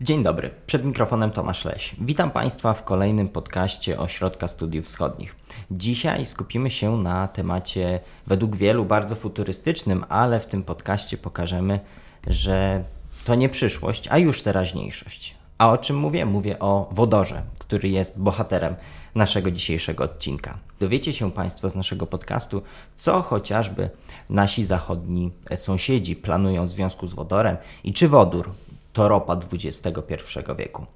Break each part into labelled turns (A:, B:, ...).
A: Dzień dobry, przed mikrofonem Tomasz Leś. Witam Państwa w kolejnym podcaście Ośrodka Studiów Wschodnich. Dzisiaj skupimy się na temacie według wielu bardzo futurystycznym, ale w tym podcaście pokażemy, że to nie przyszłość, a już teraźniejszość. A o czym mówię? Mówię o wodorze, który jest bohaterem naszego dzisiejszego odcinka. Dowiecie się Państwo z naszego podcastu, co chociażby nasi zachodni sąsiedzi planują w związku z wodorem i czy wodór to ropa XXI wieku.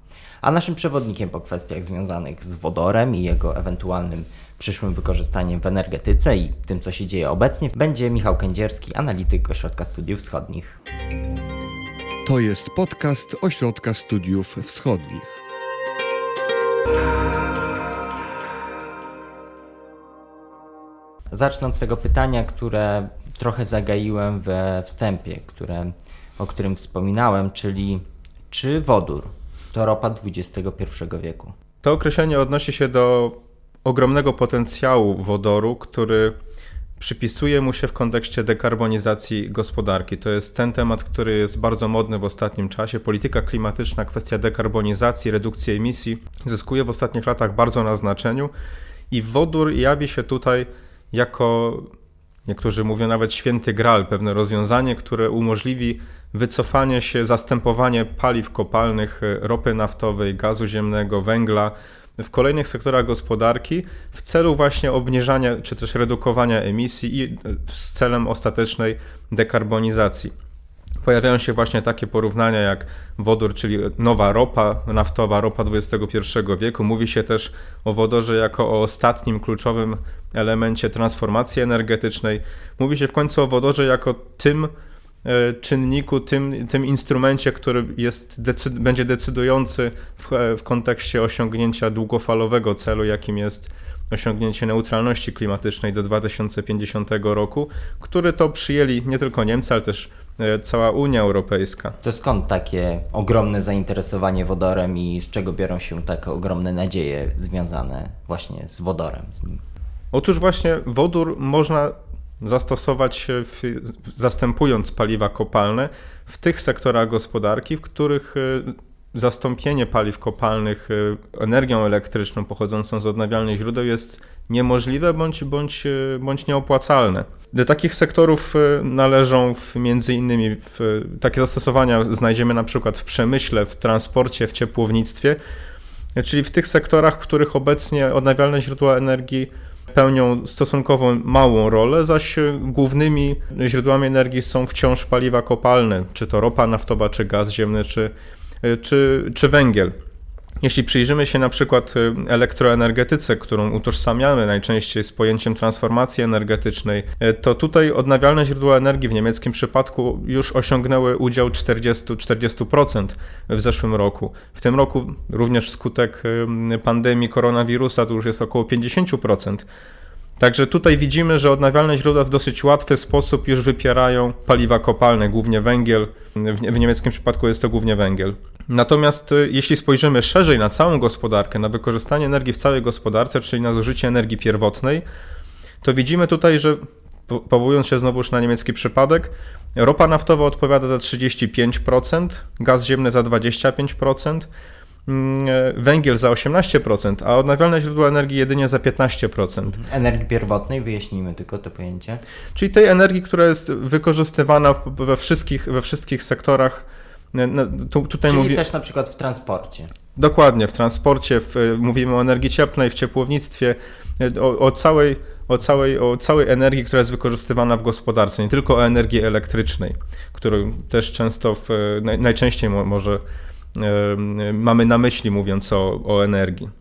A: A naszym przewodnikiem po kwestiach związanych z wodorem i jego ewentualnym przyszłym wykorzystaniem w energetyce i tym, co się dzieje obecnie, będzie Michał Kędzierski, analityk Ośrodka Studiów Wschodnich.
B: To jest podcast Ośrodka Studiów Wschodnich.
A: Zacznę od tego pytania, które trochę zagaiłem we wstępie, które o którym wspominałem, czyli czy wodór to ropa XXI wieku?
C: To określenie odnosi się do ogromnego potencjału wodoru, który przypisuje mu się w kontekście dekarbonizacji gospodarki. To jest ten temat, który jest bardzo modny w ostatnim czasie. Polityka klimatyczna, kwestia dekarbonizacji, redukcji emisji zyskuje w ostatnich latach bardzo na znaczeniu i wodór jawi się tutaj jako niektórzy mówią nawet święty gral, pewne rozwiązanie, które umożliwi wycofanie się, zastępowanie paliw kopalnych, e, ropy naftowej, gazu ziemnego, węgla w kolejnych sektorach gospodarki w celu właśnie obniżania czy też redukowania emisji i e, z celem ostatecznej dekarbonizacji. Pojawiają się właśnie takie porównania jak wodór, czyli nowa ropa naftowa, ropa XXI wieku. Mówi się też o wodorze jako o ostatnim kluczowym elemencie transformacji energetycznej. Mówi się w końcu o wodorze jako tym czynniku, tym, tym instrumencie, który jest, decyd będzie decydujący w, e, w kontekście osiągnięcia długofalowego celu, jakim jest osiągnięcie neutralności klimatycznej do 2050 roku, który to przyjęli nie tylko Niemcy, ale też e, cała Unia Europejska.
A: To skąd takie ogromne zainteresowanie wodorem i z czego biorą się tak ogromne nadzieje związane właśnie z wodorem? Z nim?
C: Otóż właśnie wodór można zastosować, w, zastępując paliwa kopalne w tych sektorach gospodarki, w których e, zastąpienie paliw kopalnych e, energią elektryczną pochodzącą z odnawialnych źródeł jest niemożliwe bądź, bądź, e, bądź nieopłacalne. Do takich sektorów należą w, między innymi w, takie zastosowania znajdziemy na przykład w przemyśle, w transporcie, w ciepłownictwie, czyli w tych sektorach, w których obecnie odnawialne źródła energii pełnią stosunkowo małą rolę, zaś głównymi źródłami energii są wciąż paliwa kopalne, czy to ropa naftowa, czy gaz ziemny, czy, czy, czy węgiel. Jeśli przyjrzymy się na przykład y, elektroenergetyce, którą utożsamiamy najczęściej z pojęciem transformacji energetycznej, y, to tutaj odnawialne źródła energii w niemieckim przypadku już osiągnęły udział 40-40% w zeszłym roku. W tym roku również wskutek y, pandemii koronawirusa to już jest około 50%. Także tutaj widzimy, że odnawialne źródła w dosyć łatwy sposób już wypierają paliwa kopalne, głównie węgiel. W, niemieckim przypadku jest to głównie węgiel. Natomiast y, jeśli spojrzymy szerzej na całą gospodarkę, na wykorzystanie energii w całej gospodarce, czyli na zużycie energii pierwotnej, to widzimy tutaj, że powołując się znowuż na niemiecki przypadek, ropa naftowa odpowiada za 35%, gaz ziemny za 25%, Mm, e, węgiel za 18%, a odnawialne źródła energii jedynie za 15%. Mhm.
A: Energii pierwotnej, wyjaśnijmy tylko to pojęcie.
C: Czyli tej energii, która jest wykorzystywana we wszystkich, we wszystkich sektorach.
A: E, no, tu, tutaj Czyli mówi... też na przykład w transporcie.
C: Dokładnie, w transporcie, w, e, mówimy o energii cieplnej, w ciepłownictwie, o, o, całej, o, całej, o całej energii, która jest wykorzystywana w gospodarce, nie tylko o energii elektrycznej, którą też często, w, najczęściej może mamy na myśli, mówiąc o, o energii.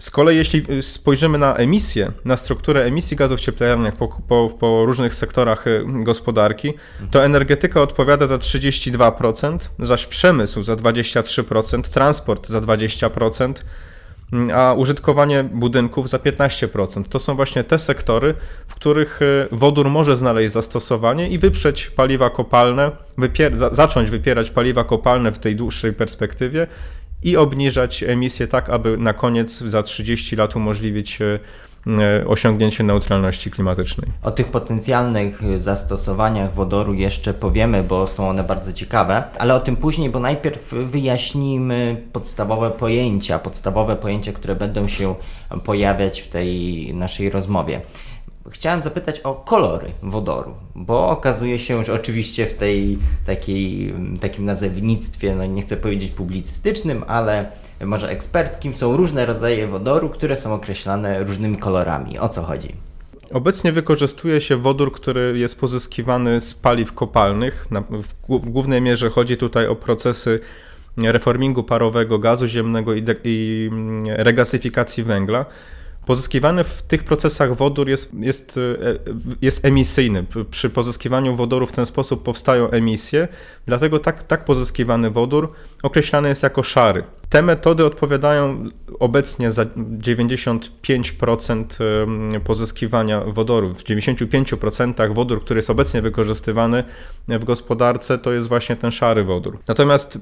C: Z kolei, jeśli spojrzymy na emisję, na strukturę emisji gazów cieplarnianych po, po, po, różnych sektorach y, gospodarki, to energetyka odpowiada za 32%, zaś przemysł za 23%, transport za 20%, a użytkowanie budynków za 15%. To są właśnie te sektory, w których y, wodór może znaleźć zastosowanie i wyprzeć paliwa kopalne, wypier zacząć wypierać paliwa kopalne w tej dłuższej perspektywie i obniżać emisję tak, aby na koniec za 30 lat umożliwić y, osiągnięcie neutralności klimatycznej.
A: O tych potencjalnych zastosowaniach wodoru jeszcze powiemy, bo są one bardzo ciekawe, ale o tym później, bo najpierw wyjaśnijmy podstawowe pojęcia, podstawowe pojęcia, które będą się pojawiać w tej naszej rozmowie. Chciałem zapytać o kolory wodoru, bo okazuje się, że oczywiście w tej takiej, takim nazewnictwie, no nie chcę powiedzieć publicystycznym, ale może eksperckim, są różne rodzaje wodoru, które są określane różnymi kolorami. O co chodzi?
C: Obecnie wykorzystuje się wodór, który jest pozyskiwany z paliw kopalnych. w, głównej mierze chodzi tutaj o procesy reformingu parowego gazu ziemnego i, i mm, regasyfikacji węgla. Pozyskiwany w tych procesach wodór jest, jest, e, jest emisyjny. Przy pozyskiwaniu wodoru w ten sposób powstają emisje, dlatego tak, tak pozyskiwany wodór określany jest jako szary. Te metody odpowiadają obecnie za 95% pozyskiwania wodoru. W 95% wodór, który jest obecnie wykorzystywany w gospodarce, to jest właśnie ten szary wodór. Natomiast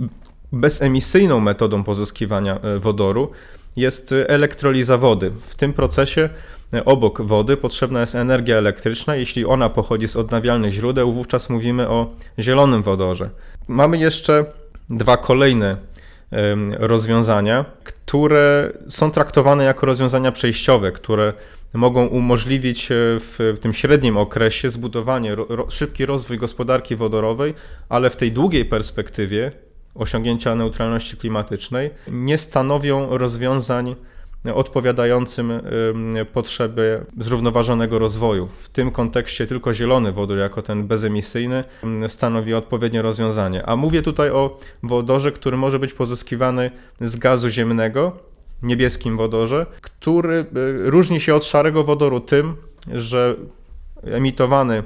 C: bezemisyjną metodą pozyskiwania e, wodoru jest elektroliza wody. W tym procesie e, obok wody potrzebna jest energia elektryczna. Jeśli ona pochodzi z odnawialnych źródeł, wówczas mówimy o zielonym wodorze. Mamy jeszcze dwa kolejne rozwiązania, które są traktowane jako rozwiązania przejściowe, które mogą umożliwić e, w, tym średnim okresie zbudowanie, szybki rozwój gospodarki wodorowej, ale w tej długiej perspektywie osiągnięcia neutralności klimatycznej nie stanowią rozwiązań odpowiadającym potrzeby zrównoważonego rozwoju. W tym kontekście tylko zielony wodór jako ten bezemisyjny stanowi odpowiednie rozwiązanie. A mówię tutaj o wodorze, który może być pozyskiwany z gazu ziemnego, niebieskim wodorze, który y, różni się od szarego wodoru tym, że emitowany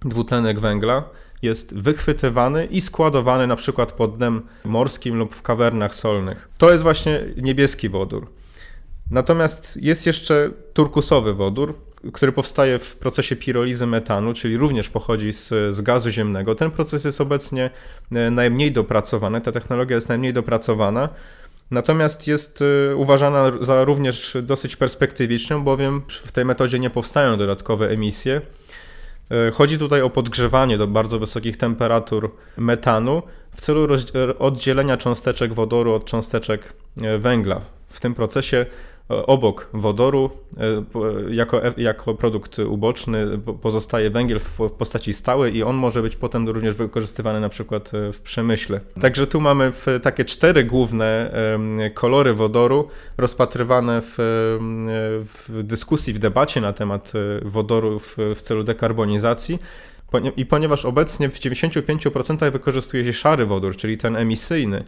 C: dwutlenek węgla jest wychwytywany i składowany na przykład pod dnem morskim lub w kawernach solnych. To jest właśnie niebieski wodór. Natomiast jest jeszcze turkusowy wodór, który powstaje w procesie pirolizy metanu, czyli również pochodzi z, z gazu ziemnego. Ten proces jest obecnie e, najmniej dopracowany, ta technologia jest najmniej dopracowana. Natomiast jest e, uważana za również dosyć perspektywiczną, bowiem w tej metodzie nie powstają dodatkowe emisje. E, chodzi tutaj o podgrzewanie do bardzo wysokich temperatur metanu w celu oddzielenia cząsteczek wodoru od cząsteczek e, węgla. W tym procesie obok wodoru e, jako, e, jako produkt uboczny pozostaje węgiel w postaci stałej i on może być potem również wykorzystywany na przykład e, w przemyśle. Także tu mamy takie cztery główne kolory wodoru rozpatrywane w, w dyskusji, w debacie na temat wodoru w, w celu dekarbonizacji. I ponieważ obecnie w 95% wykorzystuje się szary wodór, czyli ten emisyjny,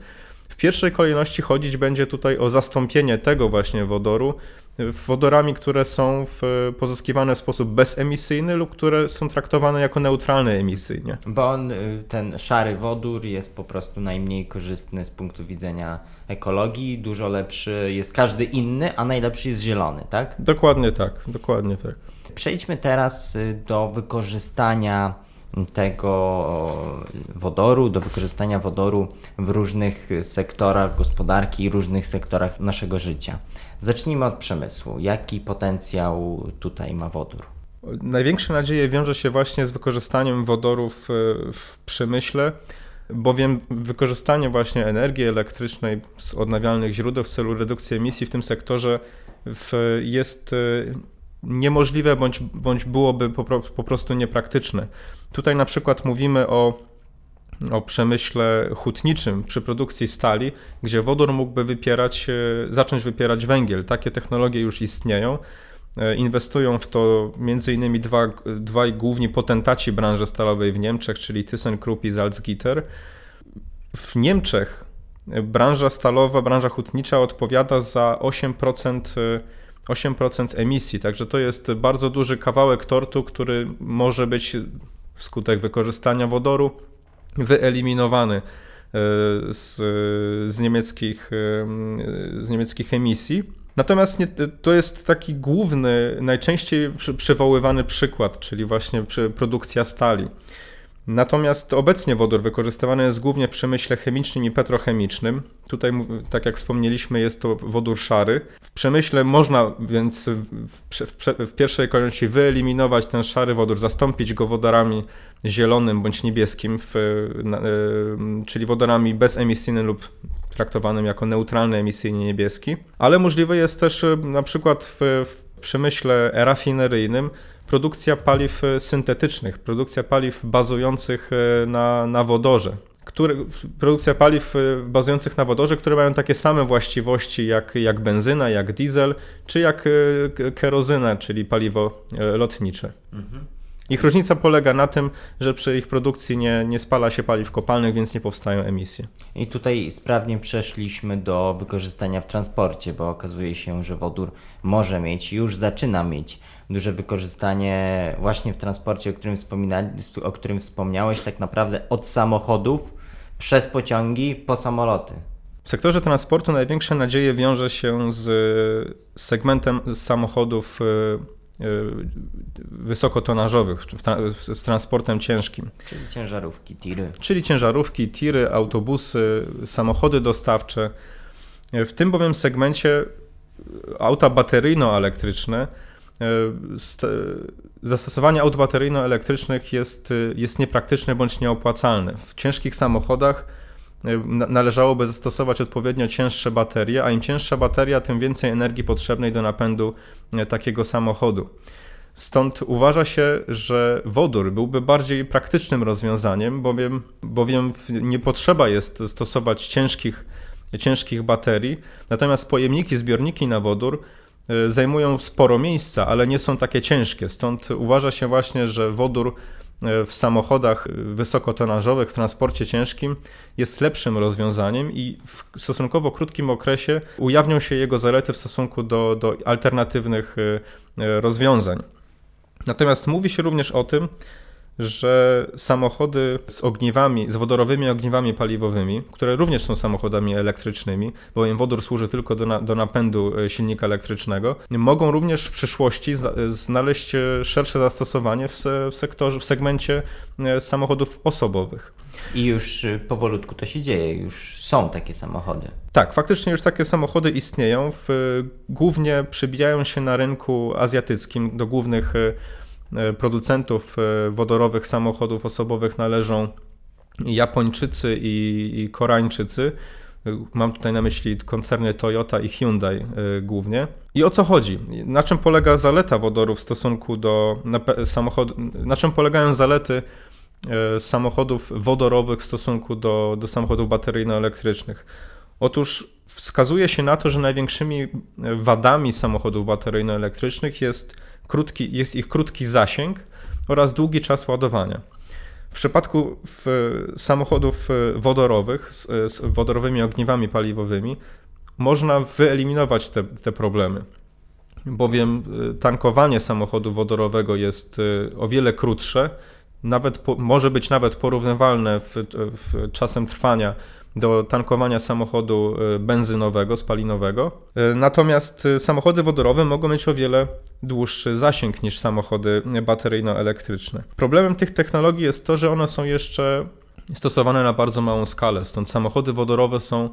C: w pierwszej kolejności chodzić będzie tutaj o zastąpienie tego właśnie wodoru wodorami, które są w, pozyskiwane w sposób bezemisyjny lub które są traktowane jako neutralne emisyjnie.
A: Bo on, y, ten szary wodór jest po prostu najmniej korzystny z punktu widzenia ekologii, dużo lepszy jest każdy inny, a najlepszy jest zielony, tak?
C: Dokładnie tak, dokładnie tak.
A: Przejdźmy teraz do wykorzystania tego wodoru, do wykorzystania wodoru w różnych sektorach gospodarki i różnych sektorach naszego życia. Zacznijmy od przemysłu. Jaki potencjał tutaj ma wodór?
C: Największe nadzieje wiąże się właśnie z wykorzystaniem wodoru w, w przemyśle, bowiem wykorzystanie właśnie energii elektrycznej z odnawialnych źródeł w celu redukcji emisji w tym sektorze jest niemożliwe bądź, bądź byłoby po, po prostu niepraktyczne. Tutaj na przykład mówimy o o przemyśle hutniczym przy produkcji stali, gdzie wodór mógłby wypierać, e, zacząć wypierać węgiel. Takie technologie już istnieją. E, inwestują w to m.in. Dwa, dwaj główni potentaci branży stalowej w Niemczech, czyli ThyssenKrupp i Salzgitter. W Niemczech branża stalowa, branża hutnicza odpowiada za 8% 8% emisji, także to jest bardzo duży kawałek tortu, który może być wskutek wykorzystania wodoru wyeliminowany e, z, z, niemieckich, e, z niemieckich emisji. Natomiast nie, to jest taki główny, najczęściej przywoływany przykład, czyli właśnie produkcja stali. Natomiast obecnie wodór wykorzystywany jest głównie w przemyśle chemicznym i petrochemicznym. Tutaj, tak jak wspomnieliśmy, jest to wodór szary. W przemyśle można więc w, w, w pierwszej kolejności wyeliminować ten szary wodór, zastąpić go wodorami zielonym bądź niebieskim, w, y, czyli wodorami bezemisyjnym lub traktowanym jako neutralny emisyjnie niebieski. Ale możliwe jest też y, na przykład w przemyśle rafineryjnym produkcja paliw e, syntetycznych, produkcja paliw bazujących e, na, na wodorze. Które, produkcja paliw e, bazujących na wodorze, które mają takie same właściwości jak, jak benzyna, jak diesel, czy jak kerozyna, czyli paliwo lotnicze. Mhm. Ich różnica polega na tym, że przy ich produkcji nie, nie spala się paliw kopalnych, więc nie powstają emisje.
A: I tutaj sprawnie przeszliśmy do wykorzystania w transporcie, bo okazuje się, że wodór może mieć, już zaczyna mieć duże wykorzystanie właśnie w transporcie, o którym, o którym wspomniałeś, tak naprawdę od samochodów przez pociągi po samoloty.
C: W sektorze transportu największe nadzieje wiąże się z segmentem samochodów e, e, wysokotonażowych, z transportem ciężkim.
A: Czyli ciężarówki, tiry.
C: Czyli ciężarówki, tiry, autobusy, samochody dostawcze. W tym bowiem segmencie auta bateryjno-elektryczne E, zastosowanie aut bateryjno-elektrycznych jest, e, jest niepraktyczne bądź nieopłacalne. W ciężkich samochodach e, należałoby zastosować odpowiednio cięższe baterie, a im cięższa bateria, tym więcej energii potrzebnej do napędu takiego samochodu. Stąd uważa się, że wodór byłby bardziej praktycznym rozwiązaniem, bowiem, bowiem nie potrzeba jest stosować ciężkich, ciężkich baterii, natomiast pojemniki, zbiorniki na wodór zajmują sporo miejsca, ale nie są takie ciężkie. Stąd uważa się właśnie, że wodór y, w samochodach wysokotonażowych, w transporcie ciężkim jest lepszym rozwiązaniem i w stosunkowo krótkim okresie ujawnią się jego zalety w stosunku do, do alternatywnych rozwiązań. Natomiast mówi się również o tym, że samochody z ogniwami, z wodorowymi ogniwami paliwowymi, które również są samochodami elektrycznymi, bowiem wodór służy tylko do, na, do napędu e, silnika elektrycznego, mogą również w przyszłości znaleźć e, szersze zastosowanie w, se, w sektorze, w segmencie e, samochodów osobowych.
A: I już powolutku to się dzieje, już są takie samochody.
C: Tak, faktycznie już takie samochody istnieją. W, głównie przybijają się na rynku azjatyckim do głównych E, producentów e, wodorowych samochodów osobowych należą Japończycy i, i Koreańczycy. Mam tutaj na myśli koncerny Toyota i Hyundai e, głównie. I o co chodzi? Na czym polega zaleta wodoru w stosunku do samochodów? Na czym polegają zalety samochodów wodorowych w stosunku do, do samochodów bateryjno-elektrycznych? Otóż wskazuje się na to, że największymi wadami samochodów bateryjno-elektrycznych jest krótki, jest ich krótki zasięg oraz długi czas ładowania. W przypadku samochodów e, wodorowych z, e, z, wodorowymi ogniwami paliwowymi można wyeliminować te, te problemy, bowiem e, tankowanie samochodu wodorowego jest o wiele krótsze, nawet po, może być nawet porównywalne w, w czasem trwania do tankowania samochodu e, benzynowego, spalinowego. E, natomiast e, samochody wodorowe mogą mieć o wiele dłuższy zasięg niż samochody bateryjno-elektryczne. Problemem tych technologii jest to, że one są jeszcze stosowane na bardzo małą skalę, stąd samochody wodorowe są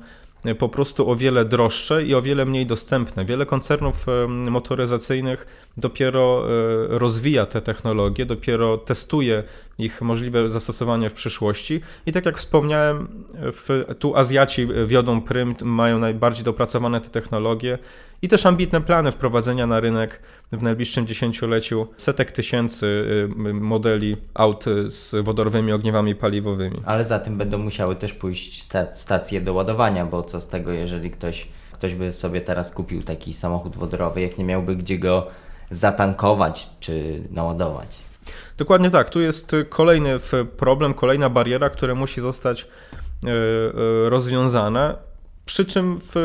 C: po prostu o wiele droższe i o wiele mniej dostępne. Wiele koncernów motoryzacyjnych dopiero rozwija te technologie, dopiero testuje ich możliwe zastosowanie w przyszłości. I tak jak wspomniałem, w, tu Azjaci wiodą prym, mają najbardziej dopracowane te technologie i też ambitne plany wprowadzenia na rynek w najbliższym dziesięcioleciu setek tysięcy y, modeli aut z wodorowymi ogniwami paliwowymi.
A: Ale za tym będą musiały też pójść stacje do ładowania, bo co z tego, jeżeli ktoś, ktoś by sobie teraz kupił taki samochód wodorowy, jak nie miałby gdzie go zatankować czy naładować.
C: Dokładnie tak. Tu jest kolejny problem, kolejna bariera, która musi zostać e, e, rozwiązana. Przy czym w,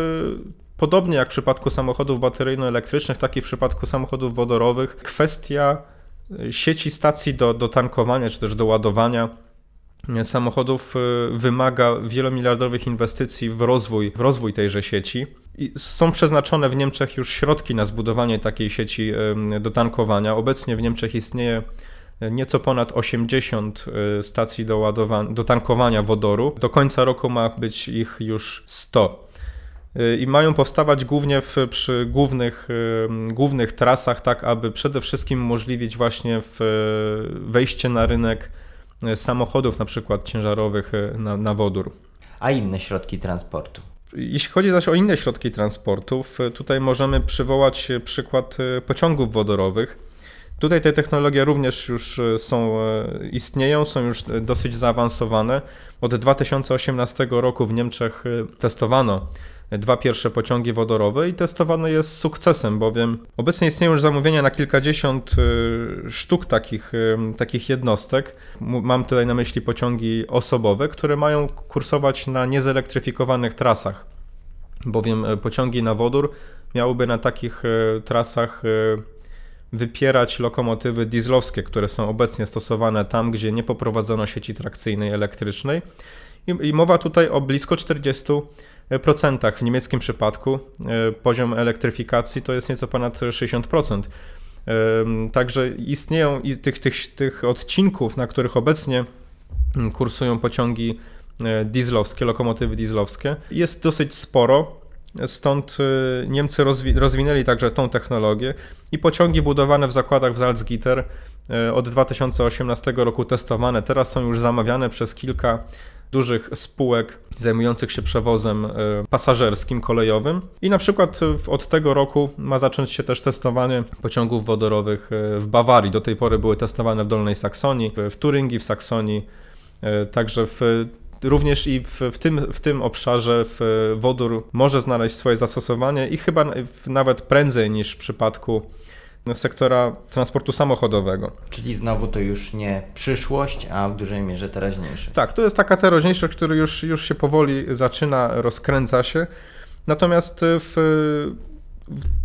C: podobnie jak w przypadku samochodów bateryjno-elektrycznych, tak i w przypadku samochodów wodorowych, kwestia e, sieci stacji do, do tankowania czy też do ładowania samochodów wymaga wielomiliardowych inwestycji w rozwój, w rozwój tejże sieci. I są przeznaczone w Niemczech już środki na zbudowanie takiej sieci do tankowania. Obecnie w Niemczech istnieje nieco ponad 80 stacji do, do tankowania wodoru. Do końca roku ma być ich już 100 i mają powstawać głównie w, przy głównych, głównych trasach, tak aby przede wszystkim umożliwić właśnie wejście na rynek samochodów, na przykład ciężarowych na, na wodór.
A: A inne środki transportu?
C: Jeśli chodzi zaś o inne środki transportu, tutaj możemy przywołać przykład pociągów wodorowych. Tutaj te technologie również już e, są, e, istnieją, są już dosyć zaawansowane. Od 2018 roku w Niemczech testowano dwa pierwsze pociągi wodorowe i testowane jest z sukcesem, bowiem obecnie istnieją już zamówienia na kilkadziesiąt sztuk takich, takich jednostek. Mam tutaj na myśli pociągi osobowe, które mają kursować na niezelektryfikowanych trasach, bowiem e, pociągi na wodór miałyby na takich e, trasach e, wypierać lokomotywy dieslowskie, które są obecnie stosowane tam, gdzie nie poprowadzono sieci trakcyjnej elektrycznej. I, mowa tutaj o blisko 40 procentach. W niemieckim przypadku e, poziom elektryfikacji to jest nieco ponad 60%. Także istnieją tych, tych, tych odcinków, na których obecnie kursują pociągi e, dieslowskie, lokomotywy dieslowskie, jest dosyć sporo. Stąd e, Niemcy rozwi rozwinęli także tą technologię i pociągi budowane w zakładach w Salzgitter od 2018 roku testowane, teraz są już zamawiane przez kilka dużych spółek zajmujących się przewozem e, pasażerskim, kolejowym. I na przykład od tego roku ma zacząć się też testowanie pociągów wodorowych w Bawarii. Do tej pory były testowane w Dolnej Saksonii, w Turyngii, w Saksonii, także w Również i w, w, tym, w tym obszarze w wodór może znaleźć swoje zastosowanie i chyba nawet prędzej niż w przypadku sektora transportu samochodowego.
A: Czyli znowu to już nie przyszłość, a w dużej mierze teraźniejszość.
C: Tak, to jest taka teraźniejszość, która już, już się powoli zaczyna, rozkręca się. Natomiast w, w,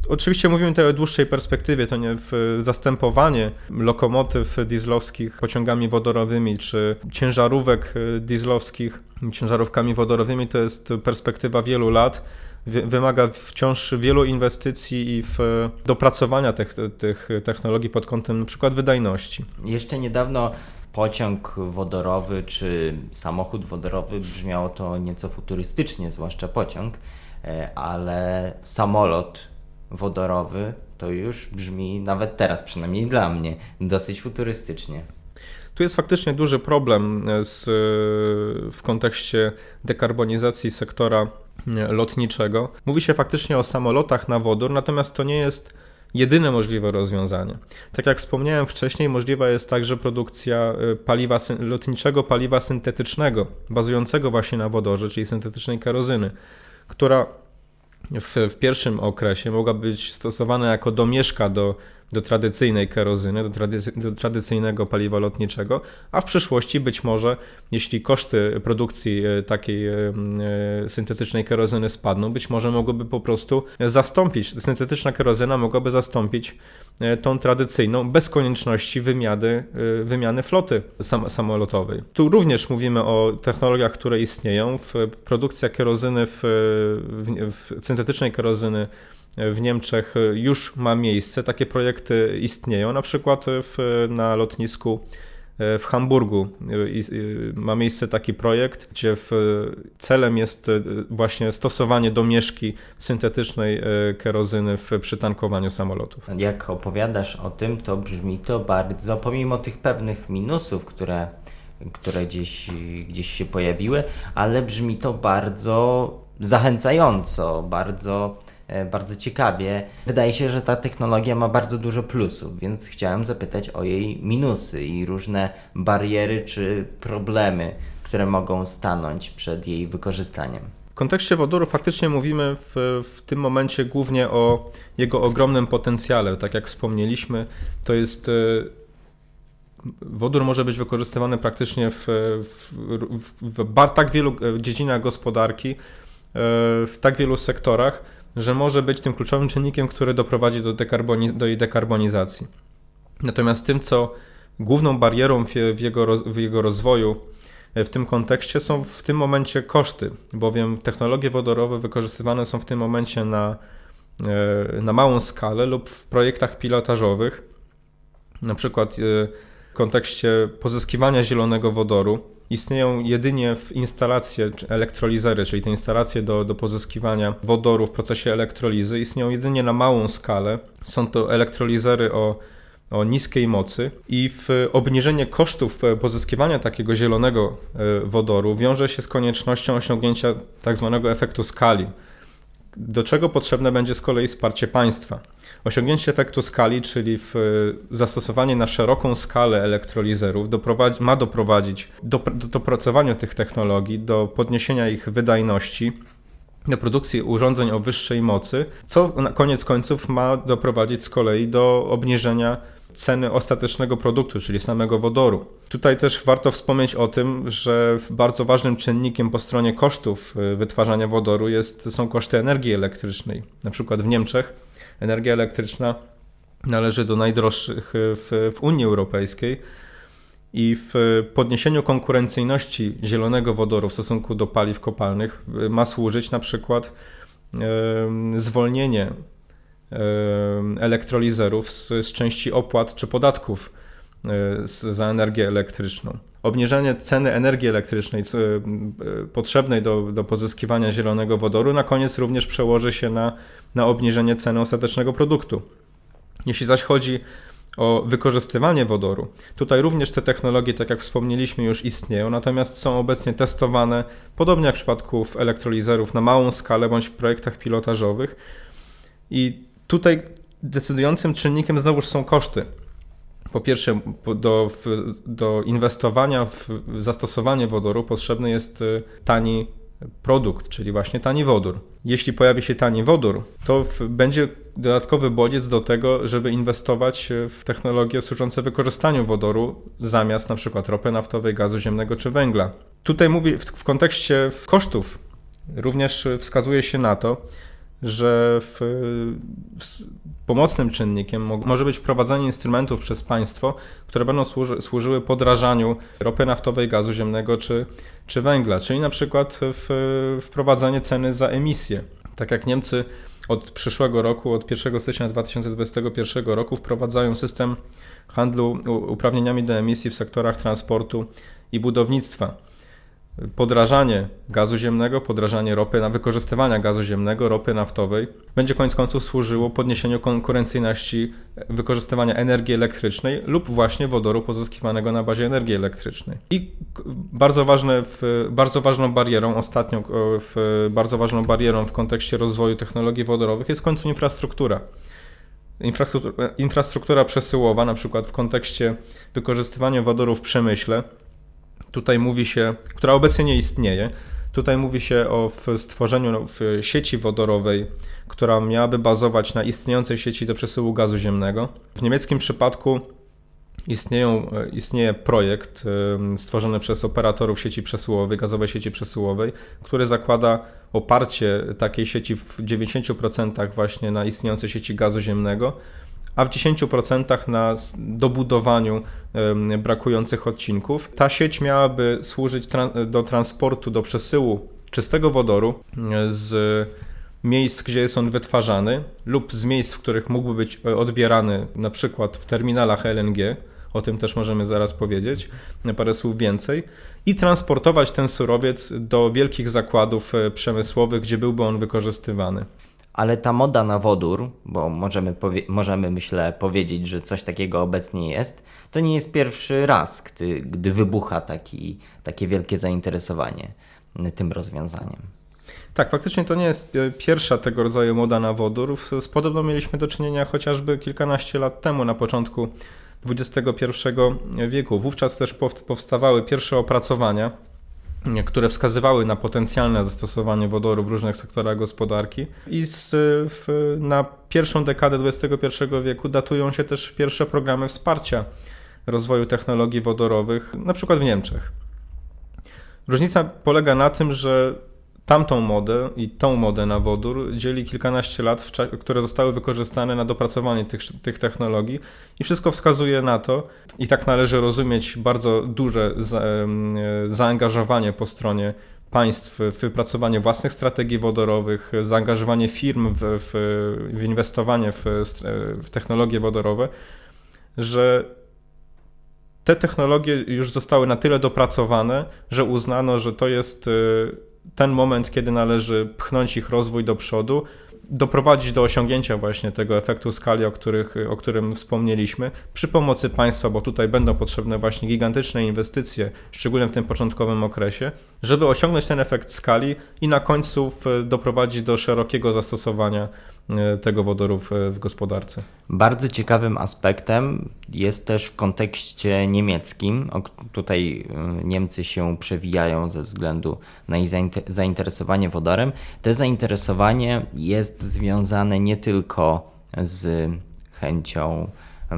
C: oczywiście mówimy tutaj o dłuższej perspektywie, to nie w zastępowanie lokomotyw dieslowskich pociągami wodorowymi czy ciężarówek dieslowskich ciężarówkami wodorowymi to jest perspektywa wielu lat wymaga wciąż wielu inwestycji i w dopracowania tych, tych technologii pod kątem przykład wydajności.
A: Jeszcze niedawno pociąg wodorowy czy samochód wodorowy brzmiało to nieco futurystycznie, zwłaszcza pociąg, e, ale samolot wodorowy to już brzmi nawet teraz, przynajmniej dla mnie, dosyć futurystycznie.
C: Tu jest faktycznie duży problem z, w kontekście dekarbonizacji sektora lotniczego. Mówi się faktycznie o samolotach na wodór, natomiast to nie jest jedyne możliwe rozwiązanie. Tak jak wspomniałem wcześniej, możliwa jest także produkcja paliwa, lotniczego paliwa syntetycznego, bazującego właśnie na wodorze, czyli syntetycznej kerozyny, która w, w pierwszym okresie mogła być stosowana jako domieszka do do tradycyjnej kerozyny, do, do, tradycyjnego paliwa lotniczego, a w przyszłości być może, jeśli koszty produkcji e, takiej e, e, syntetycznej kerozyny spadną, być może mogłoby po prostu zastąpić, syntetyczna kerozyna mogłaby zastąpić tą tradycyjną bez konieczności wymiany, wymiany floty sam, samolotowej. Tu również mówimy o technologiach, które istnieją. Produkcja kerozyny w, w, w syntetycznej kerozyny w Niemczech już ma miejsce, takie projekty istnieją, na przykład w, na lotnisku e, w Hamburgu e, ma miejsce taki projekt, gdzie celem jest e, właśnie stosowanie domieszki syntetycznej kerozyny w przytankowaniu samolotów.
A: Jak opowiadasz o tym, to brzmi to bardzo, pomimo tych pewnych minusów, które, które gdzieś, gdzieś się pojawiły, ale brzmi to bardzo zachęcająco, bardzo E, bardzo ciekawie. Wydaje się, że ta technologia ma bardzo dużo plusów, więc chciałem zapytać o jej minusy i różne bariery czy problemy, które mogą stanąć przed jej wykorzystaniem.
C: W kontekście wodoru faktycznie mówimy w, w tym momencie głównie o jego ogromnym potencjale. Tak jak wspomnieliśmy, to jest e, Wodór może być wykorzystywany praktycznie w, w, w, w tak wielu e, dziedzinach gospodarki, w tak wielu sektorach, że może być tym kluczowym czynnikiem, który doprowadzi do, dekarboniz do jej dekarbonizacji. Natomiast tym, co główną barierą w, jego, w jego rozwoju e, w tym kontekście są w tym momencie koszty, bowiem technologie wodorowe wykorzystywane są w tym momencie na, e, na małą skalę lub w projektach pilotażowych. Na przykład e, w kontekście pozyskiwania zielonego wodoru istnieją jedynie w instalacje elektrolizery, czyli te instalacje do, do pozyskiwania wodoru w procesie elektrolizy, istnieją jedynie na małą skalę. Są to elektrolizery o o niskiej mocy i w obniżenie kosztów pozyskiwania takiego zielonego e, wodoru wiąże się z koniecznością osiągnięcia tak zwanego efektu skali, do czego potrzebne będzie z kolei wsparcie państwa. Osiągnięcie efektu skali, czyli w zastosowanie na szeroką skalę elektrolizerów, doprowadzi, ma doprowadzić do, do dopracowania tych technologii, do podniesienia ich wydajności, do produkcji urządzeń o wyższej mocy, co na koniec końców ma doprowadzić z kolei do obniżenia ceny ostatecznego produktu, czyli samego wodoru. Tutaj też warto wspomnieć o tym, że bardzo ważnym czynnikiem po stronie kosztów y, wytwarzania wodoru jest, są koszty energii elektrycznej. Na przykład w Niemczech energia elektryczna należy do najdroższych w, w Unii Europejskiej i w podniesieniu konkurencyjności zielonego wodoru w stosunku do paliw kopalnych y, ma służyć na przykład zwolnienie elektrolizerów z, z części opłat czy podatków e, za energię elektryczną. Obniżenie ceny energii elektrycznej e, potrzebnej do, do pozyskiwania zielonego wodoru na koniec również przełoży się na, na obniżenie ceny ostatecznego produktu. Jeśli zaś chodzi o wykorzystywanie wodoru. Tutaj również te technologie, tak jak wspomnieliśmy, już istnieją, natomiast są obecnie testowane, podobnie jak w przypadku elektrolizerów, na małą skalę bądź w projektach pilotażowych. I Tutaj decydującym czynnikiem znowuż są koszty. Po pierwsze, do, do inwestowania w zastosowanie wodoru potrzebny jest y, tani produkt, czyli właśnie tani wodór. Jeśli pojawi się tani wodór, to będzie dodatkowy bodziec do tego, żeby inwestować y, w technologie służące wykorzystaniu wodoru zamiast na przykład ropy naftowej, gazu ziemnego czy węgla. Tutaj mówię w, w kontekście kosztów również wskazuje się na to, że w, w pomocnym czynnikiem może być wprowadzanie instrumentów przez państwo, które będą służy, służyły podrażaniu ropy naftowej, gazu ziemnego czy, czy węgla, czyli na przykład w, wprowadzanie ceny za emisję. Tak jak Niemcy od przyszłego roku, od 1 stycznia 2021 roku wprowadzają system handlu uprawnieniami do emisji w sektorach transportu i budownictwa podrażanie gazu ziemnego, podrażanie ropy, na wykorzystywania gazu ziemnego, ropy naftowej będzie koniec końców służyło podniesieniu konkurencyjności wykorzystywania energii elektrycznej lub właśnie wodoru pozyskiwanego na bazie energii elektrycznej. I bardzo, ważne w, bardzo ważną barierą, ostatnią w, bardzo ważną barierą w kontekście rozwoju technologii wodorowych jest w końcu infrastruktura. Infrastruktura, infrastruktura przesyłowa, na przykład w kontekście wykorzystywania wodoru w przemyśle, Tutaj mówi się, która obecnie nie istnieje. Tutaj mówi się o stworzeniu sieci wodorowej, która miałaby bazować na istniejącej sieci do przesyłu gazu ziemnego. W niemieckim przypadku istnieją, istnieje projekt stworzony przez operatorów sieci przesyłowej, gazowej sieci przesyłowej, który zakłada oparcie takiej sieci w 90% właśnie na istniejącej sieci gazu ziemnego a w 10% na dobudowaniu brakujących odcinków. Ta sieć miałaby służyć do transportu, do przesyłu czystego wodoru z miejsc, gdzie jest on wytwarzany lub z miejsc, w których mógłby być e, odbierany, na przykład w terminalach LNG, o tym też możemy zaraz powiedzieć, parę słów więcej, i transportować ten surowiec do wielkich zakładów e, przemysłowych, gdzie byłby on wykorzystywany
A: ale ta moda na wodór, bo możemy, możemy myślę powiedzieć, że coś takiego obecnie jest, to nie jest pierwszy raz, gdy, gdy wybucha taki, takie wielkie zainteresowanie tym rozwiązaniem.
C: Tak, faktycznie to nie jest pierwsza tego rodzaju moda na wodór. Z podobną mieliśmy do czynienia chociażby kilkanaście lat temu, na początku XXI wieku. Wówczas też powstawały pierwsze opracowania które wskazywały na potencjalne zastosowanie wodoru w różnych sektorach gospodarki. I z, w, na pierwszą dekadę XXI wieku datują się też pierwsze programy wsparcia rozwoju technologii wodorowych, na przykład w Niemczech. Różnica polega na tym, że tamtą modę i tą modę na wodór dzieli kilkanaście lat, które zostały wykorzystane na dopracowanie tych, tych technologii. I wszystko wskazuje na to, i tak należy rozumieć bardzo duże za, zaangażowanie po stronie państw w wypracowanie własnych strategii wodorowych, zaangażowanie firm w, w, w inwestowanie w, w technologie wodorowe, że te technologie już zostały na tyle dopracowane, że uznano, że to jest ten moment, kiedy należy pchnąć ich rozwój do przodu, doprowadzić do osiągnięcia właśnie tego efektu skali, o, których, o którym wspomnieliśmy, przy pomocy państwa, bo tutaj będą potrzebne właśnie gigantyczne inwestycje, szczególnie w tym początkowym okresie, żeby osiągnąć ten efekt skali i na końcu doprowadzić do szerokiego zastosowania tego wodoru w, w gospodarce.
A: Bardzo ciekawym aspektem jest też w kontekście niemieckim. Tutaj e, Niemcy się przewijają ze względu na ich zainteresowanie wodorem. To zainteresowanie jest związane nie tylko z chęcią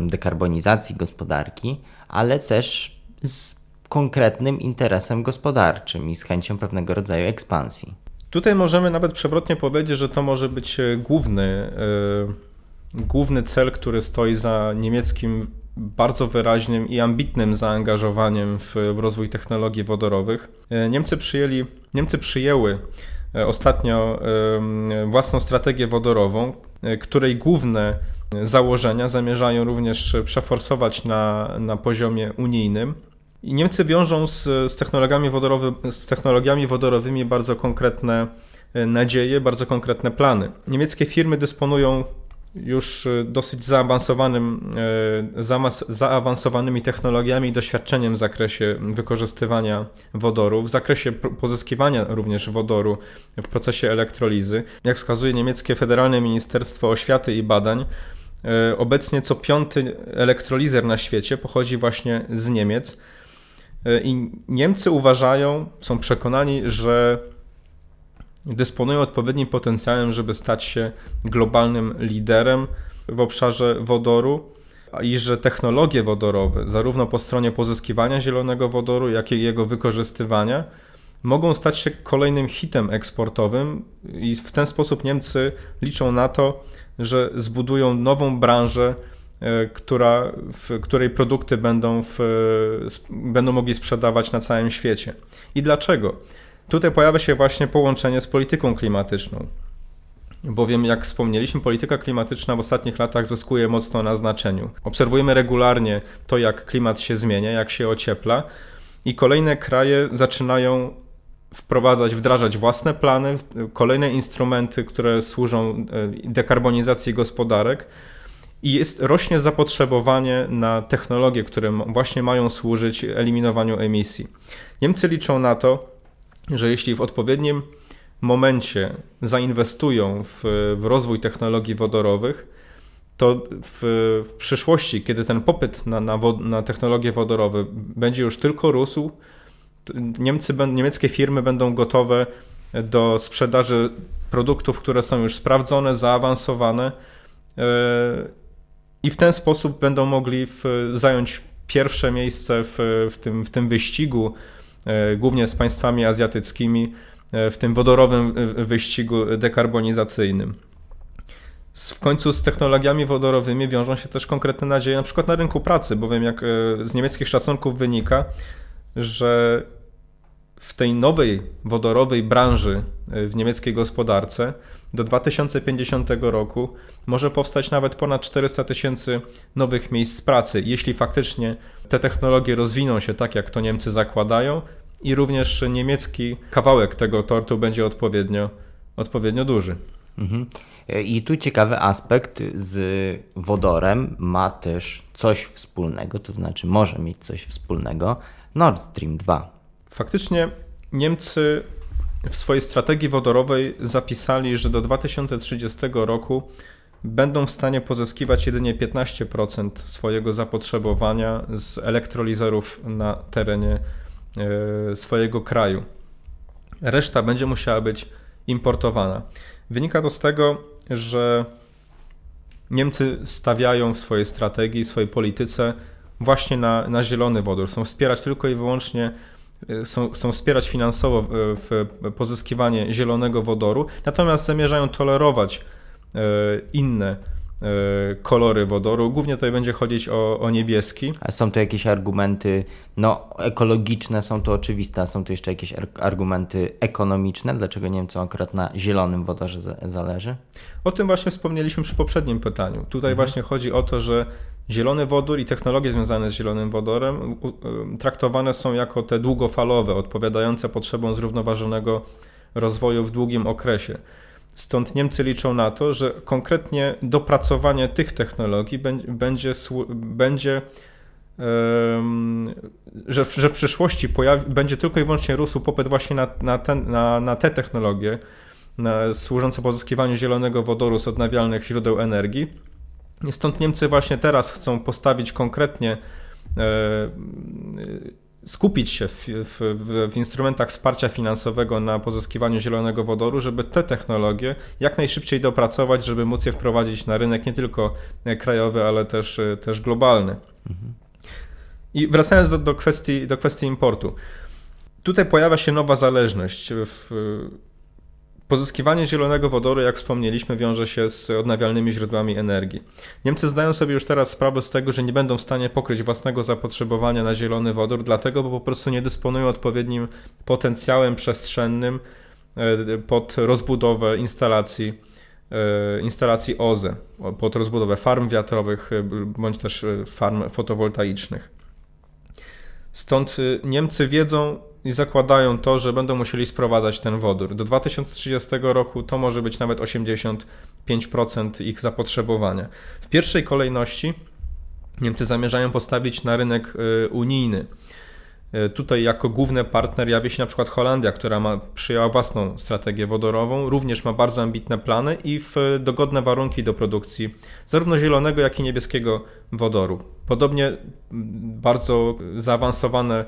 A: dekarbonizacji gospodarki, ale też z konkretnym interesem gospodarczym i z chęcią pewnego rodzaju ekspansji.
C: Tutaj możemy nawet przewrotnie powiedzieć, że to może być e, główny, yy, główny cel, który stoi za niemieckim bardzo wyraźnym i ambitnym zaangażowaniem w, w rozwój technologii wodorowych. E, Niemcy przyjęli, Niemcy przyjęły ostatnio własną strategię wodorową, której główne założenia zamierzają również przeforsować na, na poziomie unijnym. I Niemcy wiążą z, z, technologiami wodorowy, z technologiami wodorowymi bardzo konkretne e, nadzieje, bardzo konkretne plany. Niemieckie firmy dysponują już e, dosyć zaawansowanym, e, zaawansowanymi technologiami i doświadczeniem w zakresie wykorzystywania wodoru, w zakresie pozyskiwania również wodoru w procesie elektrolizy. Jak wskazuje niemieckie Federalne Ministerstwo Oświaty i Badań, obecnie co piąty elektrolizer na świecie pochodzi właśnie z Niemiec. I Niemcy uważają, są przekonani, że dysponują odpowiednim potencjałem, żeby stać się globalnym liderem w obszarze wodoru i że technologie wodorowe, zarówno po stronie pozyskiwania zielonego wodoru, jak i jego wykorzystywania, mogą stać się kolejnym hitem eksportowym i w ten sposób Niemcy liczą na to, że zbudują nową branżę E, która, w której produkty będą, w, będą mogli sprzedawać na całym świecie. I dlaczego? Tutaj pojawia się właśnie połączenie z polityką klimatyczną. Bowiem, jak wspomnieliśmy, polityka klimatyczna w ostatnich latach zyskuje mocno na znaczeniu. Obserwujemy regularnie to, jak klimat się zmienia, jak się ociepla, i kolejne kraje zaczynają wprowadzać, wdrażać własne plany, kolejne instrumenty, które służą e, dekarbonizacji gospodarek i jest, rośnie zapotrzebowanie na technologie, które właśnie mają służyć eliminowaniu emisji. Niemcy liczą na to, że jeśli w odpowiednim momencie zainwestują w, w rozwój technologii wodorowych, to w, w, przyszłości, kiedy ten popyt na, na, wod, na technologie wodorowe będzie już tylko rósł, Niemcy, niemieckie firmy będą gotowe do sprzedaży produktów, które są już sprawdzone, zaawansowane e, i w ten sposób będą mogli w, zająć pierwsze miejsce w, w, tym, w tym wyścigu, e, głównie z państwami azjatyckimi, e, w tym wodorowym e, wyścigu dekarbonizacyjnym. W końcu z technologiami wodorowymi wiążą się też konkretne nadzieje, na przykład na rynku pracy, bowiem jak z niemieckich szacunków wynika, że w tej nowej wodorowej branży w niemieckiej gospodarce do 2050 roku może powstać nawet ponad 400 tysięcy nowych miejsc pracy, jeśli faktycznie te technologie rozwiną się tak, jak to Niemcy zakładają, i również niemiecki kawałek tego tortu będzie odpowiednio, odpowiednio duży. Mhm.
A: I tu ciekawy aspekt z wodorem ma też coś wspólnego, to znaczy może mieć coś wspólnego Nord Stream 2.
C: Faktycznie Niemcy w swojej strategii wodorowej zapisali, że do 2030 roku będą w stanie pozyskiwać jedynie 15% swojego zapotrzebowania z elektrolizerów na terenie e, swojego kraju. Reszta będzie musiała być importowana. Wynika to z tego, że Niemcy stawiają w swojej strategii, w swojej polityce właśnie na, na zielony wodór. Są wspierać tylko i wyłącznie są, chcą wspierać finansowo w, w pozyskiwanie zielonego wodoru, natomiast zamierzają tolerować e, inne kolory wodoru. Głównie tutaj będzie chodzić o, o niebieski.
A: A są to jakieś argumenty no, ekologiczne, są to oczywiste, a są tu jeszcze jakieś argumenty ekonomiczne? Dlaczego Niemcom akurat na zielonym wodorze zależy?
C: O tym właśnie wspomnieliśmy przy poprzednim pytaniu. Tutaj mhm. właśnie chodzi o to, że Zielony wodór i technologie związane z zielonym wodorem traktowane są jako te długofalowe, odpowiadające potrzebom zrównoważonego rozwoju w długim okresie. Stąd Niemcy liczą na to, że konkretnie dopracowanie tych technologii będzie, będzie że, w, że w przyszłości pojawi, będzie tylko i wyłącznie rósł popyt właśnie na, na, ten, na, na te technologie na, służące pozyskiwaniu zielonego wodoru z odnawialnych źródeł energii. Stąd Niemcy właśnie teraz chcą postawić konkretnie e, skupić się w, w, w, instrumentach wsparcia finansowego na pozyskiwaniu zielonego wodoru, żeby te technologie jak najszybciej dopracować, żeby móc je wprowadzić na rynek nie tylko krajowy, ale też, też globalny. Mhm. I wracając do, do, kwestii, do kwestii importu. Tutaj pojawia się nowa zależność. W, Pozyskiwanie zielonego wodoru, jak wspomnieliśmy, wiąże się z odnawialnymi źródłami energii. Niemcy zdają sobie już teraz sprawę z tego, że nie będą w stanie pokryć własnego zapotrzebowania na zielony wodór, dlatego, bo po prostu nie dysponują odpowiednim potencjałem przestrzennym e, pod rozbudowę instalacji, e, instalacji OZE, pod rozbudowę farm wiatrowych e, bądź też farm fotowoltaicznych. Stąd Niemcy wiedzą, i zakładają to, że będą musieli sprowadzać ten wodór. Do 2030 roku to może być nawet 85% ich zapotrzebowania. W pierwszej kolejności Niemcy zamierzają postawić na rynek y, unijny. Y, tutaj jako główny partner jawi się na przykład Holandia, która ma, przyjęła własną strategię wodorową, również ma bardzo ambitne plany i w dogodne warunki do produkcji zarówno zielonego, jak i niebieskiego wodoru. Podobnie bardzo zaawansowane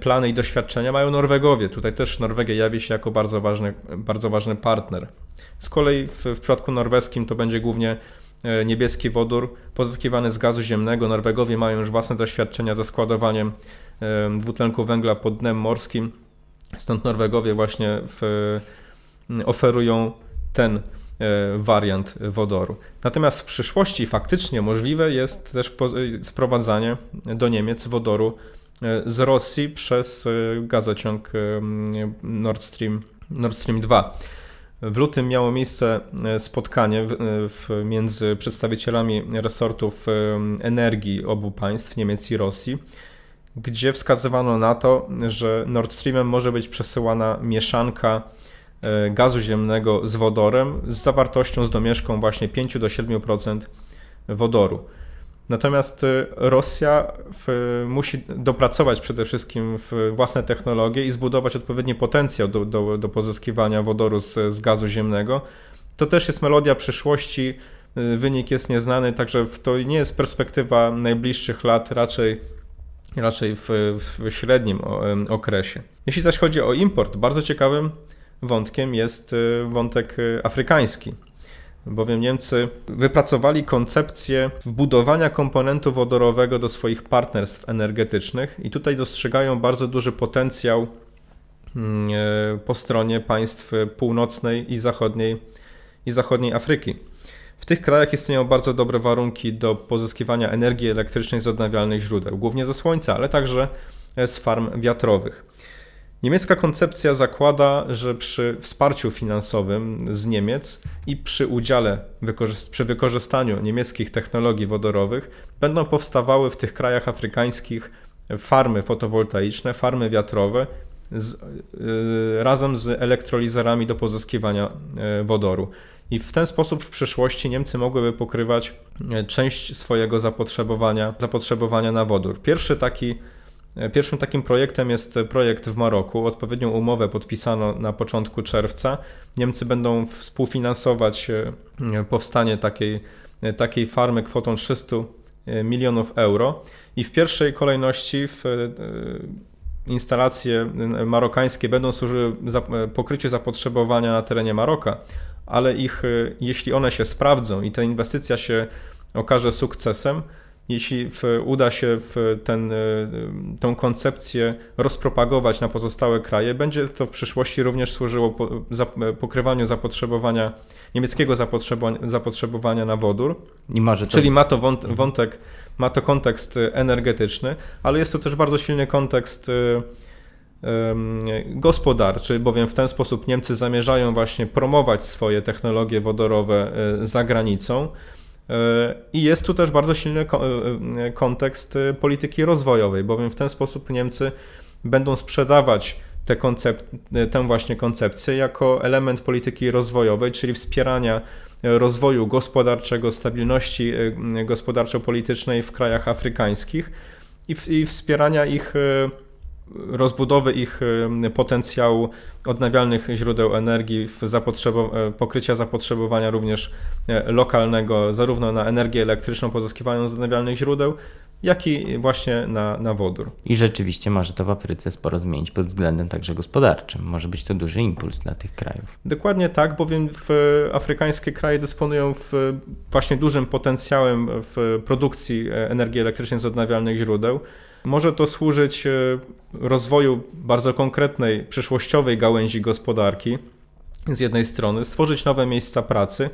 C: plany i doświadczenia mają Norwegowie. Tutaj też Norwegia jawi się jako bardzo ważny, bardzo ważny partner. Z kolei w, w przypadku norweskim to będzie głównie e, niebieski wodór pozyskiwany z gazu ziemnego. Norwegowie mają już własne doświadczenia ze składowaniem e, dwutlenku węgla pod dnem morskim. Stąd Norwegowie właśnie w, oferują ten E, wariant wodoru. Natomiast w przyszłości faktycznie możliwe jest też sprowadzanie do Niemiec wodoru e, z Rosji przez e, gazociąg Nord Stream, Nord Stream 2. W lutym miało miejsce spotkanie w, między przedstawicielami resortów energii obu państw, Niemiec i Rosji, gdzie wskazywano na to, że Nord Streamem może być przesyłana mieszanka E, gazu ziemnego z wodorem z zawartością z domieszką właśnie 5 do 7% wodoru. Natomiast e, Rosja w, musi dopracować przede wszystkim własne technologie i zbudować odpowiedni potencjał do, do, do pozyskiwania wodoru z, z gazu ziemnego. To też jest melodia przyszłości, e, wynik jest nieznany, także to nie jest perspektywa najbliższych lat, raczej, raczej w, w średnim okresie. Jeśli zaś chodzi o import, bardzo ciekawym wątkiem jest y, wątek y, afrykański. Bowiem Niemcy wypracowali koncepcję wbudowania komponentu wodorowego do swoich partnerstw energetycznych i tutaj dostrzegają bardzo duży potencjał mm, e, po stronie państw północnej i zachodniej, i zachodniej Afryki. W tych krajach istnieją bardzo dobre warunki do pozyskiwania energii elektrycznej z odnawialnych źródeł, głównie ze słońca, ale także z farm wiatrowych. Niemiecka koncepcja zakłada, że przy wsparciu finansowym z Niemiec i przy udziale, przy wykorzystaniu niemieckich technologii wodorowych będą powstawały w tych krajach afrykańskich farmy fotowoltaiczne, farmy wiatrowe z, yy, razem z elektrolizerami do pozyskiwania yy, wodoru. I w ten sposób w przyszłości Niemcy mogłyby pokrywać yy, część swojego zapotrzebowania, zapotrzebowania na wodór. Pierwszy taki Pierwszym takim projektem jest projekt w Maroku. Odpowiednią umowę podpisano na początku czerwca. Niemcy będą współfinansować e, powstanie takiej, e, takiej farmy kwotą 300 e, milionów euro i w pierwszej kolejności w instalacje marokańskie będą służyły pokryciu zapotrzebowania na terenie Maroka, ale ich, jeśli one się sprawdzą i ta inwestycja się okaże sukcesem, jeśli w, uda się w ten, e, tą koncepcję rozpropagować na pozostałe kraje, będzie to w przyszłości również służyło po, za, pokrywaniu zapotrzebowania, niemieckiego zapotrzebowania, zapotrzebowania na wodór. To... Czyli ma to wąt, wątek, ma to kontekst energetyczny, ale jest to też bardzo silny kontekst e, gospodarczy, bowiem w ten sposób Niemcy zamierzają właśnie promować swoje technologie wodorowe e, za granicą. I jest tu też bardzo silny kontekst polityki rozwojowej, bowiem w ten sposób Niemcy będą sprzedawać tę, koncep- tę właśnie koncepcję jako element polityki rozwojowej, czyli wspierania rozwoju gospodarczego, stabilności gospodarczo-politycznej w krajach afrykańskich i, w, i wspierania ich rozbudowy ich potencjału odnawialnych źródeł energii, zapotrzebo- e, pokrycia zapotrzebowania również e, lokalnego, zarówno na energię elektryczną pozyskiwaną z odnawialnych źródeł, jak i właśnie na, na wodór.
A: I rzeczywiście może to w Afryce sporo zmienić pod względem także gospodarczym. Może być to duży impuls dla tych krajów.
C: Dokładnie tak, bowiem w afrykańskie kraje dysponują w właśnie dużym potencjałem w produkcji e, energii elektrycznej z odnawialnych źródeł. Może to służyć e, rozwoju bardzo konkretnej, przyszłościowej gałęzi gospodarki, z jednej strony, stworzyć nowe miejsca pracy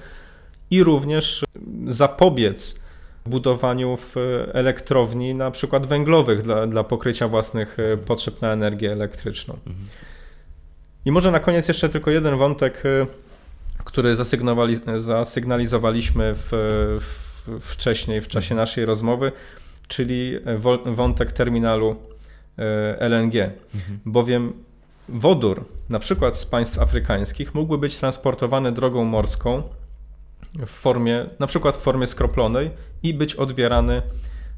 C: i również zapobiec budowaniu w elektrowni, na przykład węglowych, dla, dla pokrycia własnych e, potrzeb na energię elektryczną. I może na koniec jeszcze tylko jeden wątek, e, który zasygnalizowaliśmy w, w, wcześniej, w czasie naszej rozmowy czyli wątek terminalu e, LNG, mhm. bowiem wodór, na przykład z państw afrykańskich, mógłby być transportowany drogą morską w formie, na przykład w formie skroplonej i być odbierany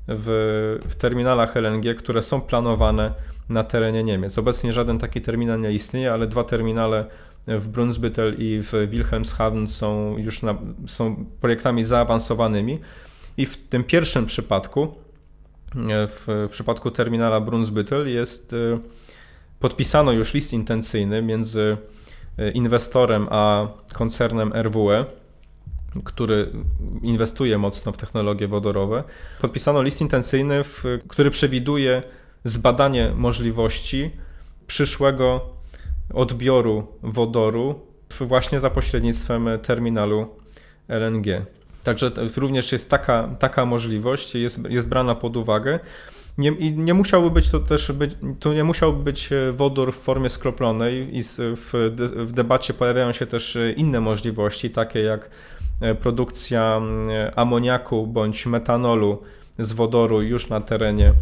C: w, w terminalach LNG, które są planowane na terenie Niemiec. Obecnie żaden taki terminal nie istnieje, ale dwa terminale w Brunsbüttel i w Wilhelmshaven są już na, są projektami zaawansowanymi. I w tym pierwszym przypadku w przypadku terminala Brunsbüttel jest y, podpisano już list intencyjny między y, inwestorem a koncernem RWE, który inwestuje mocno w technologie wodorowe. Podpisano list intencyjny, w, który przewiduje zbadanie możliwości przyszłego odbioru wodoru właśnie za pośrednictwem terminalu LNG. Także również jest taka, taka możliwość, jest, jest brana pod uwagę. Nie, I nie musiałby być to też być, to nie musiałby być e, wodór w formie skroplonej i w, w debacie pojawiają się też e, inne możliwości, takie jak e, produkcja amoniaku bądź metanolu z wodoru już na terenie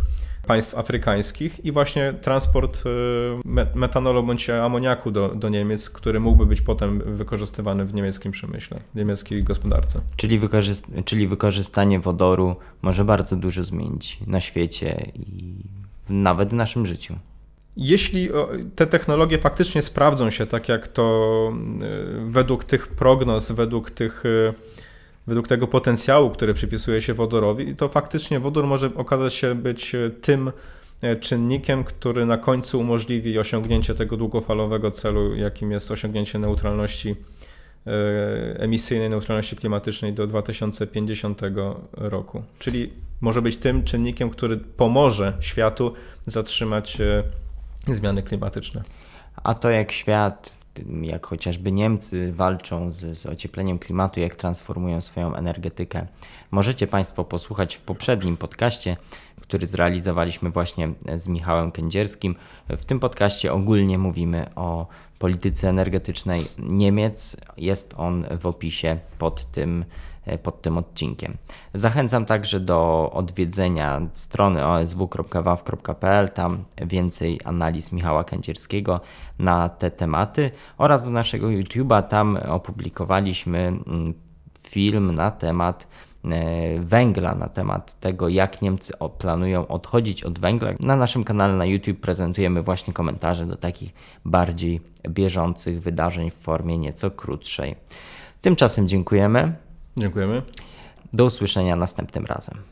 C: państw afrykańskich i właśnie transport y, metanolu bądź amoniaku do, do Niemiec, który mógłby być potem wykorzystywany w niemieckim przemyśle, w niemieckiej gospodarce.
A: Czyli, wykorzyst czyli wykorzystanie wodoru może bardzo dużo zmienić na świecie i nawet w naszym życiu.
C: Jeśli te technologie faktycznie sprawdzą się tak, jak to y, według tych prognoz, według tych y, według tego potencjału, który przypisuje się wodorowi, to faktycznie wodór może okazać się być e, tym e, czynnikiem, który na końcu umożliwi osiągnięcie tego długofalowego celu, jakim jest osiągnięcie neutralności e, emisyjnej neutralności klimatycznej do 2050 roku. Czyli może być tym czynnikiem, który pomoże światu zatrzymać zmiany klimatyczne.
A: A to jak świat jak chociażby Niemcy walczą z, z ociepleniem klimatu, jak transformują swoją energetykę. Możecie Państwo posłuchać w poprzednim podcaście, który zrealizowaliśmy właśnie z Michałem Kędzierskim. W tym podcaście ogólnie mówimy o polityce energetycznej Niemiec. Jest on w opisie pod tym E, pod tym odcinkiem. Zachęcam także do odwiedzenia strony osw.waw.pl, tam więcej analiz Michała Kędzierskiego na te tematy oraz do naszego YouTube'a, tam opublikowaliśmy mm, film na temat węgla, na temat tego, jak Niemcy planują odchodzić od węgla. Na naszym kanale na YouTube prezentujemy właśnie komentarze do takich bardziej bieżących wydarzeń w formie nieco krótszej. Tymczasem dziękujemy.
C: Dziękujemy.
A: Do usłyszenia następnym razem.